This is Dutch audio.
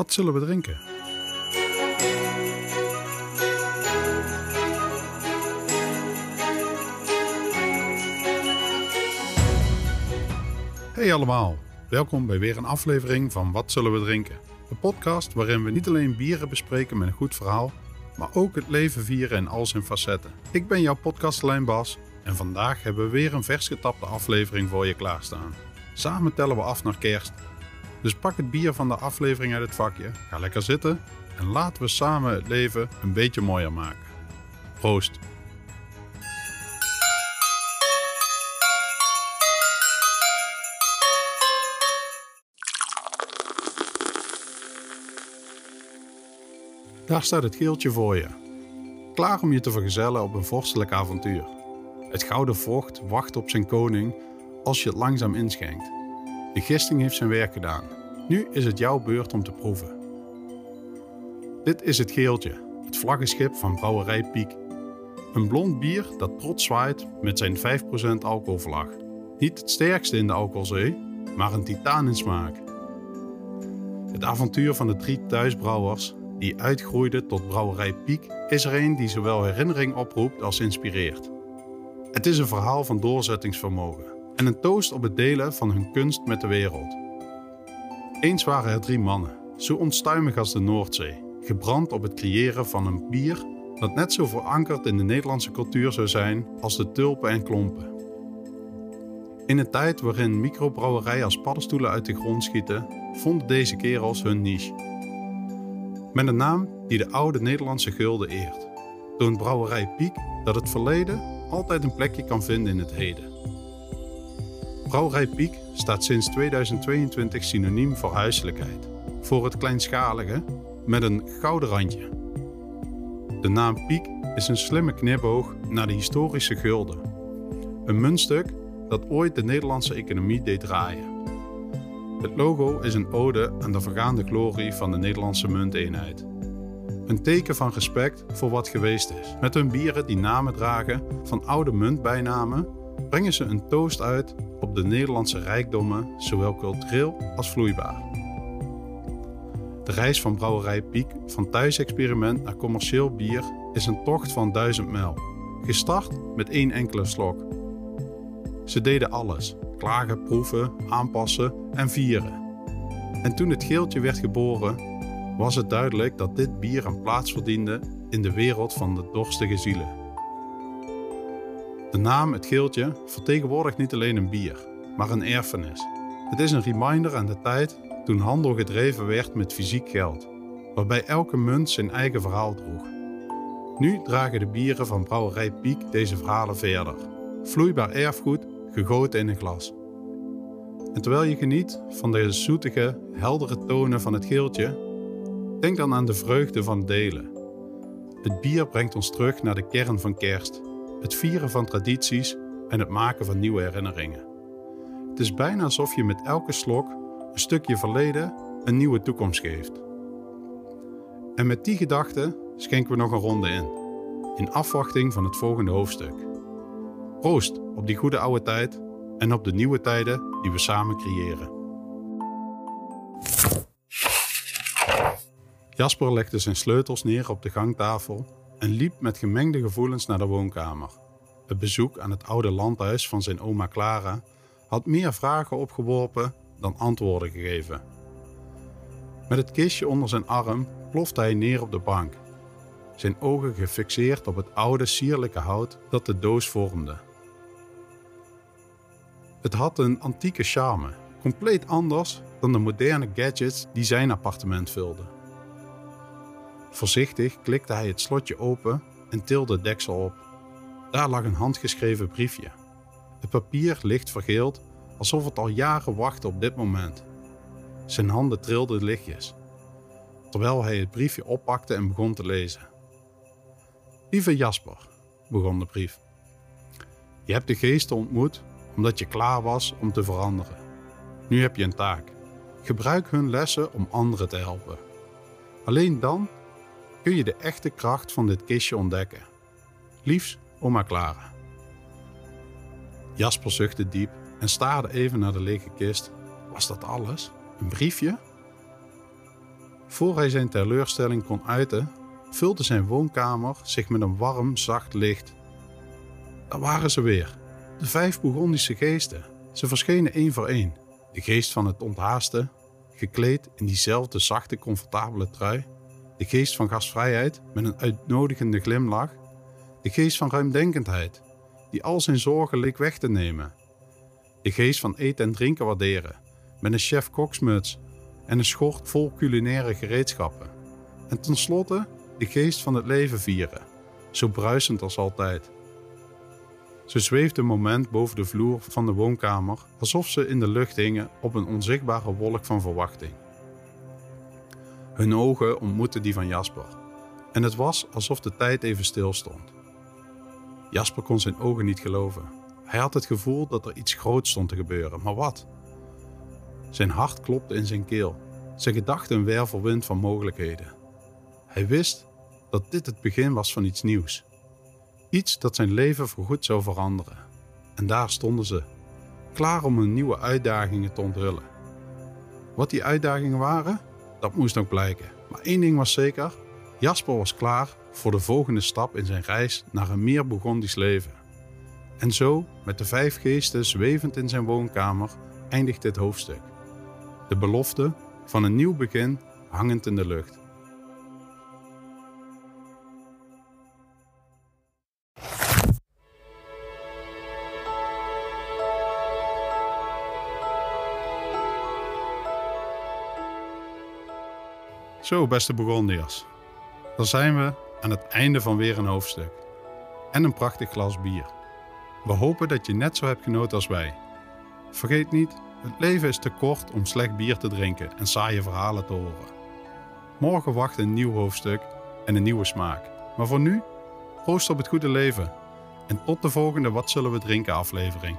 Wat zullen we drinken? Hey allemaal, welkom bij weer een aflevering van Wat zullen we drinken? Een podcast waarin we niet alleen bieren bespreken met een goed verhaal, maar ook het leven vieren in al zijn facetten. Ik ben jouw podcastlijn Bas en vandaag hebben we weer een vers getapte aflevering voor je klaarstaan. Samen tellen we af naar kerst. Dus pak het bier van de aflevering uit het vakje, ga lekker zitten en laten we samen het leven een beetje mooier maken. Proost! Daar staat het geeltje voor je. Klaar om je te vergezellen op een vorstelijk avontuur. Het gouden vocht wacht op zijn koning als je het langzaam inschenkt. De gisting heeft zijn werk gedaan. Nu is het jouw beurt om te proeven. Dit is het geeltje, het vlaggenschip van Brouwerij Piek. Een blond bier dat trots zwaait met zijn 5% alcoholvlag. Niet het sterkste in de alcoholzee, maar een titaan in smaak. Het avontuur van de drie thuisbrouwers die uitgroeide tot Brouwerij Piek is er een die zowel herinnering oproept als inspireert. Het is een verhaal van doorzettingsvermogen en een toast op het delen van hun kunst met de wereld. Eens waren er drie mannen, zo onstuimig als de Noordzee, gebrand op het creëren van een bier dat net zo verankerd in de Nederlandse cultuur zou zijn als de tulpen en klompen. In een tijd waarin microbrouwerijen als paddenstoelen uit de grond schieten, vonden deze kerels hun niche. Met een naam die de oude Nederlandse gulden eert, toont Brouwerij Piek dat het verleden altijd een plekje kan vinden in het heden. Brouwerij Piek staat sinds 2022 synoniem voor huiselijkheid, voor het kleinschalige met een gouden randje. De naam Piek is een slimme knipoog naar de historische gulden. Een muntstuk dat ooit de Nederlandse economie deed draaien. Het logo is een ode aan de vergaande glorie van de Nederlandse munteenheid. Een teken van respect voor wat geweest is. Met hun bieren die namen dragen van oude muntbijnamen, brengen ze een toast uit op de Nederlandse rijkdommen, zowel cultureel als vloeibaar. De reis van brouwerij Piek van thuisexperiment naar commercieel bier is een tocht van duizend mijl, gestart met één enkele slok. Ze deden alles: klagen, proeven, aanpassen en vieren. En toen het geeltje werd geboren, was het duidelijk dat dit bier een plaats verdiende in de wereld van de dorstige zielen. De naam Het Geeltje vertegenwoordigt niet alleen een bier, maar een erfenis. Het is een reminder aan de tijd toen handel gedreven werd met fysiek geld, waarbij elke munt zijn eigen verhaal droeg. Nu dragen de bieren van Brouwerij Piek deze verhalen verder. Vloeibaar erfgoed, gegoten in een glas. En terwijl je geniet van de zoetige, heldere tonen van het geeltje, denk dan aan de vreugde van delen. Het bier brengt ons terug naar de kern van kerst, het vieren van tradities en het maken van nieuwe herinneringen. Het is bijna alsof je met elke slok een stukje verleden een nieuwe toekomst geeft. En met die gedachte schenken we nog een ronde in, in afwachting van het volgende hoofdstuk. Proost op die goede oude tijd en op de nieuwe tijden die we samen creëren. Jasper legde zijn sleutels neer op de gangtafel en liep met gemengde gevoelens naar de woonkamer. Het bezoek aan het oude landhuis van zijn oma Clara had meer vragen opgeworpen dan antwoorden gegeven. Met het kistje onder zijn arm plofte hij neer op de bank, zijn ogen gefixeerd op het oude sierlijke hout dat de doos vormde. Het had een antieke charme, compleet anders dan de moderne gadgets die zijn appartement vulden. Voorzichtig klikte hij het slotje open en tilde het deksel op. Daar lag een handgeschreven briefje. Het papier licht vergeeld, alsof het al jaren wachtte op dit moment. Zijn handen trilden lichtjes, terwijl hij het briefje oppakte en begon te lezen. Lieve Jasper, begon de brief. Je hebt de geesten ontmoet omdat je klaar was om te veranderen. Nu heb je een taak. Gebruik hun lessen om anderen te helpen. Alleen dan kun je de echte kracht van dit kistje ontdekken. Liefs, oma Clara. Jasper zuchtte diep en staarde even naar de lege kist. Was dat alles? Een briefje? Voor hij zijn teleurstelling kon uiten, vulde zijn woonkamer zich met een warm, zacht licht. Daar waren ze weer, de vijf Bourgondische geesten. Ze verschenen één voor één. De geest van het onthaaste, gekleed in diezelfde zachte, comfortabele trui. De geest van gastvrijheid met een uitnodigende glimlach. De geest van ruimdenkendheid, die al zijn zorgen leek weg te nemen. De geest van eten en drinken waarderen, met een chef-koksmuts en een schort vol culinaire gereedschappen. En tenslotte de geest van het leven vieren, zo bruisend als altijd. Ze zweefde een moment boven de vloer van de woonkamer, alsof ze in de lucht hingen op een onzichtbare wolk van verwachting. Hun ogen ontmoetten die van Jasper, en het was alsof de tijd even stilstond. Jasper kon zijn ogen niet geloven. Hij had het gevoel dat er iets groots stond te gebeuren, maar wat? Zijn hart klopte in zijn keel, zijn gedachten een wervelwind van mogelijkheden. Hij wist dat dit het begin was van iets nieuws. Iets dat zijn leven voorgoed zou veranderen. En daar stonden ze, klaar om hun nieuwe uitdagingen te onthullen. Wat die uitdagingen waren, dat moest nog blijken. Maar één ding was zeker: Jasper was klaar voor de volgende stap in zijn reis naar een meer Bourgondisch leven. En zo, met de vijf geesten zwevend in zijn woonkamer, eindigt dit hoofdstuk. De belofte van een nieuw begin hangend in de lucht. Zo, beste Bourgondiërs. Dan zijn we aan het einde van weer een hoofdstuk. En een prachtig glas bier. We hopen dat je net zo hebt genoten als wij. Vergeet niet, het leven is te kort om slecht bier te drinken en saaie verhalen te horen. Morgen wacht een nieuw hoofdstuk en een nieuwe smaak. Maar voor nu, proost op het goede leven. En tot de volgende Wat zullen we drinken aflevering.